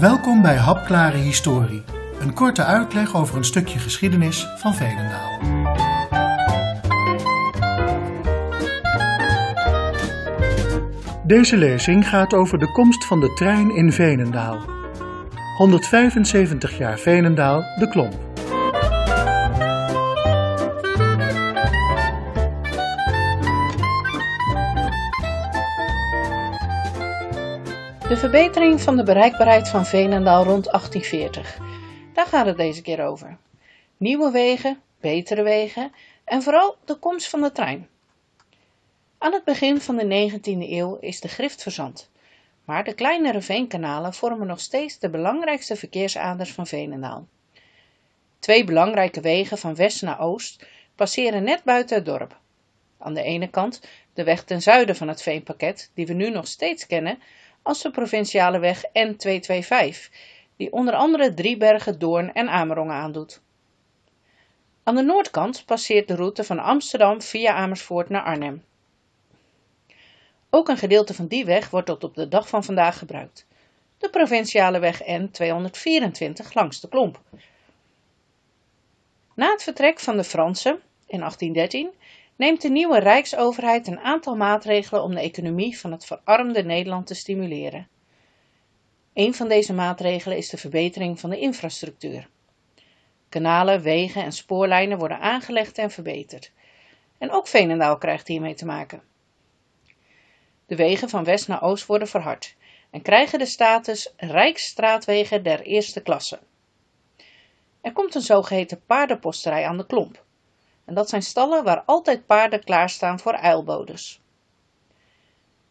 Welkom bij Hapklare Historie, een korte uitleg over een stukje geschiedenis van Veenendaal. Deze lezing gaat over de komst van de trein in Veenendaal. 175 jaar Veenendaal, de Klomp. De verbetering van de bereikbaarheid van Veenendaal rond 1840. Daar gaat het deze keer over. Nieuwe wegen, betere wegen en vooral de komst van de trein. Aan het begin van de 19e eeuw is de grift verzand, maar de kleinere veenkanalen vormen nog steeds de belangrijkste verkeersaders van Veenendaal. Twee belangrijke wegen van west naar oost passeren net buiten het dorp. Aan de ene kant de weg ten zuiden van het veenpakket, die we nu nog steeds kennen als de provinciale weg N225, die onder andere Driebergen, Doorn en Amerongen aandoet. Aan de noordkant passeert de route van Amsterdam via Amersfoort naar Arnhem. Ook een gedeelte van die weg wordt tot op de dag van vandaag gebruikt. De provinciale weg N224 langs de klomp. Na het vertrek van de Fransen in 1813 neemt de nieuwe rijksoverheid een aantal maatregelen om de economie van het verarmde Nederland te stimuleren. Een van deze maatregelen is de verbetering van de infrastructuur. Kanalen, wegen en spoorlijnen worden aangelegd en verbeterd. En ook Veenendaal krijgt hiermee te maken. De wegen van west naar oost worden verhard en krijgen de status Rijksstraatwegen der eerste klasse. Er komt een zogeheten paardenposterij aan de klomp. En dat zijn stallen waar altijd paarden klaarstaan voor eilbodes.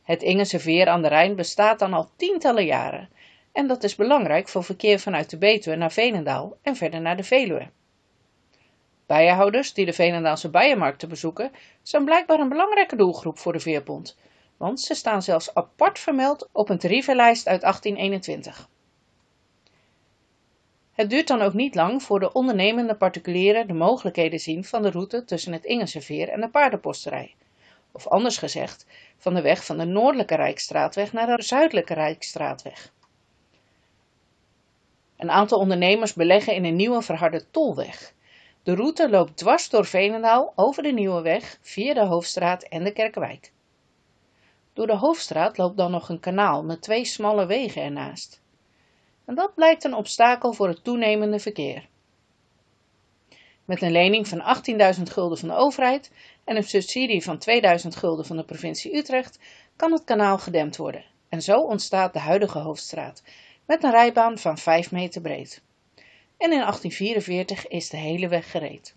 Het Ingense veer aan de Rijn bestaat dan al tientallen jaren en dat is belangrijk voor verkeer vanuit de Betuwe naar Veenendaal en verder naar de Veluwe. Bijenhouders die de Veenendaalse bijenmarkten bezoeken zijn blijkbaar een belangrijke doelgroep voor de veerpont, want ze staan zelfs apart vermeld op een tarievenlijst uit 1821. Het duurt dan ook niet lang voor de ondernemende particulieren de mogelijkheden zien van de route tussen het Ingenseveer en de paardenposterij. Of anders gezegd, van de weg van de noordelijke Rijksstraatweg naar de zuidelijke Rijksstraatweg. Een aantal ondernemers beleggen in een nieuwe verharde tolweg. De route loopt dwars door Veenendaal over de nieuwe weg via de Hoofdstraat en de Kerkenwijk. Door de Hoofdstraat loopt dan nog een kanaal met twee smalle wegen ernaast en dat blijkt een obstakel voor het toenemende verkeer. Met een lening van 18.000 gulden van de overheid en een subsidie van 2000 gulden van de provincie Utrecht kan het kanaal gedempt worden en zo ontstaat de huidige hoofdstraat met een rijbaan van 5 meter breed. En in 1844 is de hele weg gereed.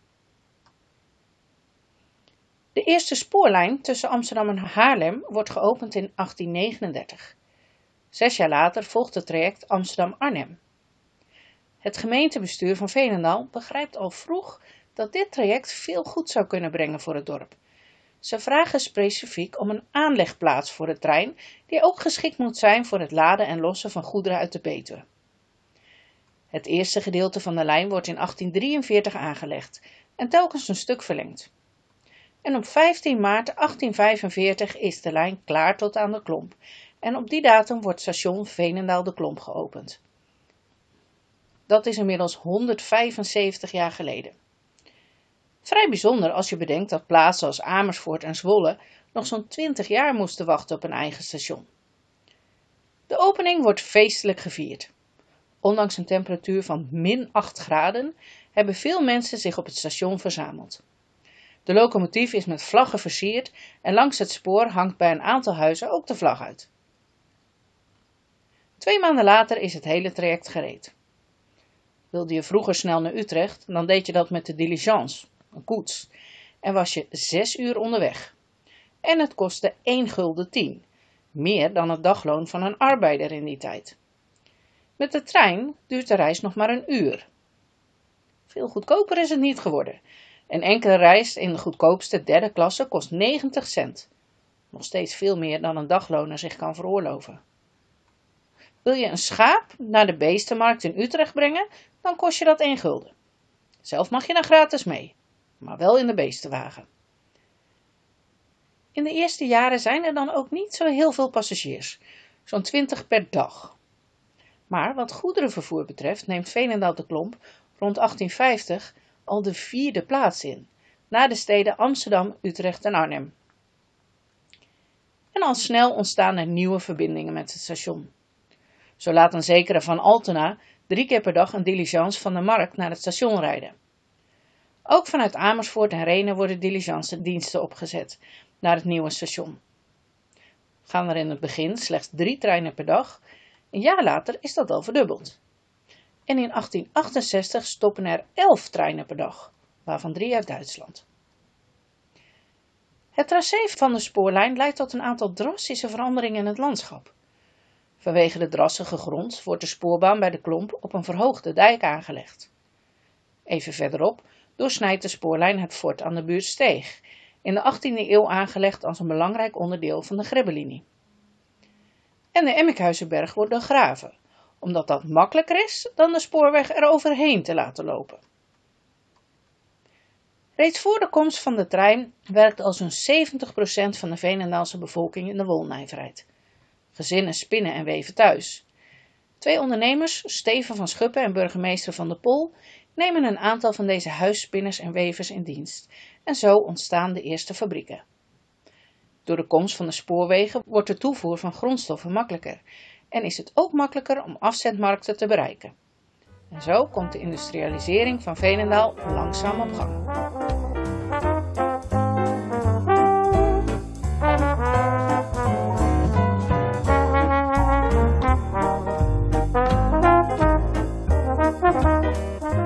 De eerste spoorlijn tussen Amsterdam en Haarlem wordt geopend in 1839. Zes jaar later volgt het traject Amsterdam-Arnhem. Het gemeentebestuur van Veenendaal begrijpt al vroeg dat dit traject veel goed zou kunnen brengen voor het dorp. Ze vragen specifiek om een aanlegplaats voor de trein, die ook geschikt moet zijn voor het laden en lossen van goederen uit de Betuwe. Het eerste gedeelte van de lijn wordt in 1843 aangelegd en telkens een stuk verlengd. En op 15 maart 1845 is de lijn klaar tot aan de klomp en op die datum wordt station Veenendaal de Klomp geopend. Dat is inmiddels 175 jaar geleden. Vrij bijzonder als je bedenkt dat plaatsen als Amersfoort en Zwolle nog zo'n 20 jaar moesten wachten op een eigen station. De opening wordt feestelijk gevierd. Ondanks een temperatuur van min 8 graden hebben veel mensen zich op het station verzameld. De locomotief is met vlaggen versierd en langs het spoor hangt bij een aantal huizen ook de vlag uit. Twee maanden later is het hele traject gereed. Wilde je vroeger snel naar Utrecht, dan deed je dat met de diligence, een koets, en was je zes uur onderweg. En het kostte 1 gulden 10, meer dan het dagloon van een arbeider in die tijd. Met de trein duurt de reis nog maar een uur. Veel goedkoper is het niet geworden. Een enkele reis in de goedkoopste derde klasse kost 90 cent. Nog steeds veel meer dan een dagloner zich kan veroorloven. Wil je een schaap naar de beestenmarkt in Utrecht brengen, dan kost je dat 1 gulden. Zelf mag je dan gratis mee, maar wel in de beestenwagen. In de eerste jaren zijn er dan ook niet zo heel veel passagiers, zo'n 20 per dag. Maar wat goederenvervoer betreft neemt Veenendaal de Klomp rond 1850 al de vierde plaats in, na de steden Amsterdam, Utrecht en Arnhem. En al snel ontstaan er nieuwe verbindingen met het station. Zo laat een zekere Van Altena drie keer per dag een diligence van de markt naar het station rijden. Ook vanuit Amersfoort en Renen worden diligence-diensten opgezet naar het nieuwe station. Gaan er in het begin slechts drie treinen per dag, een jaar later is dat al verdubbeld. En in 1868 stoppen er elf treinen per dag, waarvan drie uit Duitsland. Het tracé van de spoorlijn leidt tot een aantal drastische veranderingen in het landschap. Vanwege de drassige grond wordt de spoorbaan bij de klomp op een verhoogde dijk aangelegd. Even verderop doorsnijdt de spoorlijn het fort aan de buurt Steeg, in de 18e eeuw aangelegd als een belangrijk onderdeel van de Grebbelinie. En de Emmekhuizenberg wordt doorgraven, omdat dat makkelijker is dan de spoorweg er overheen te laten lopen. Reeds voor de komst van de trein werkt al zo'n 70% van de Veenendaalse bevolking in de wolnijverheid. Gezinnen spinnen en weven thuis. Twee ondernemers, Steven van Schuppen en burgemeester van de Pol, nemen een aantal van deze huisspinners en wevers in dienst en zo ontstaan de eerste fabrieken. Door de komst van de spoorwegen wordt de toevoer van grondstoffen makkelijker en is het ook makkelijker om afzetmarkten te bereiken. En zo komt de industrialisering van Veenendaal langzaam op gang.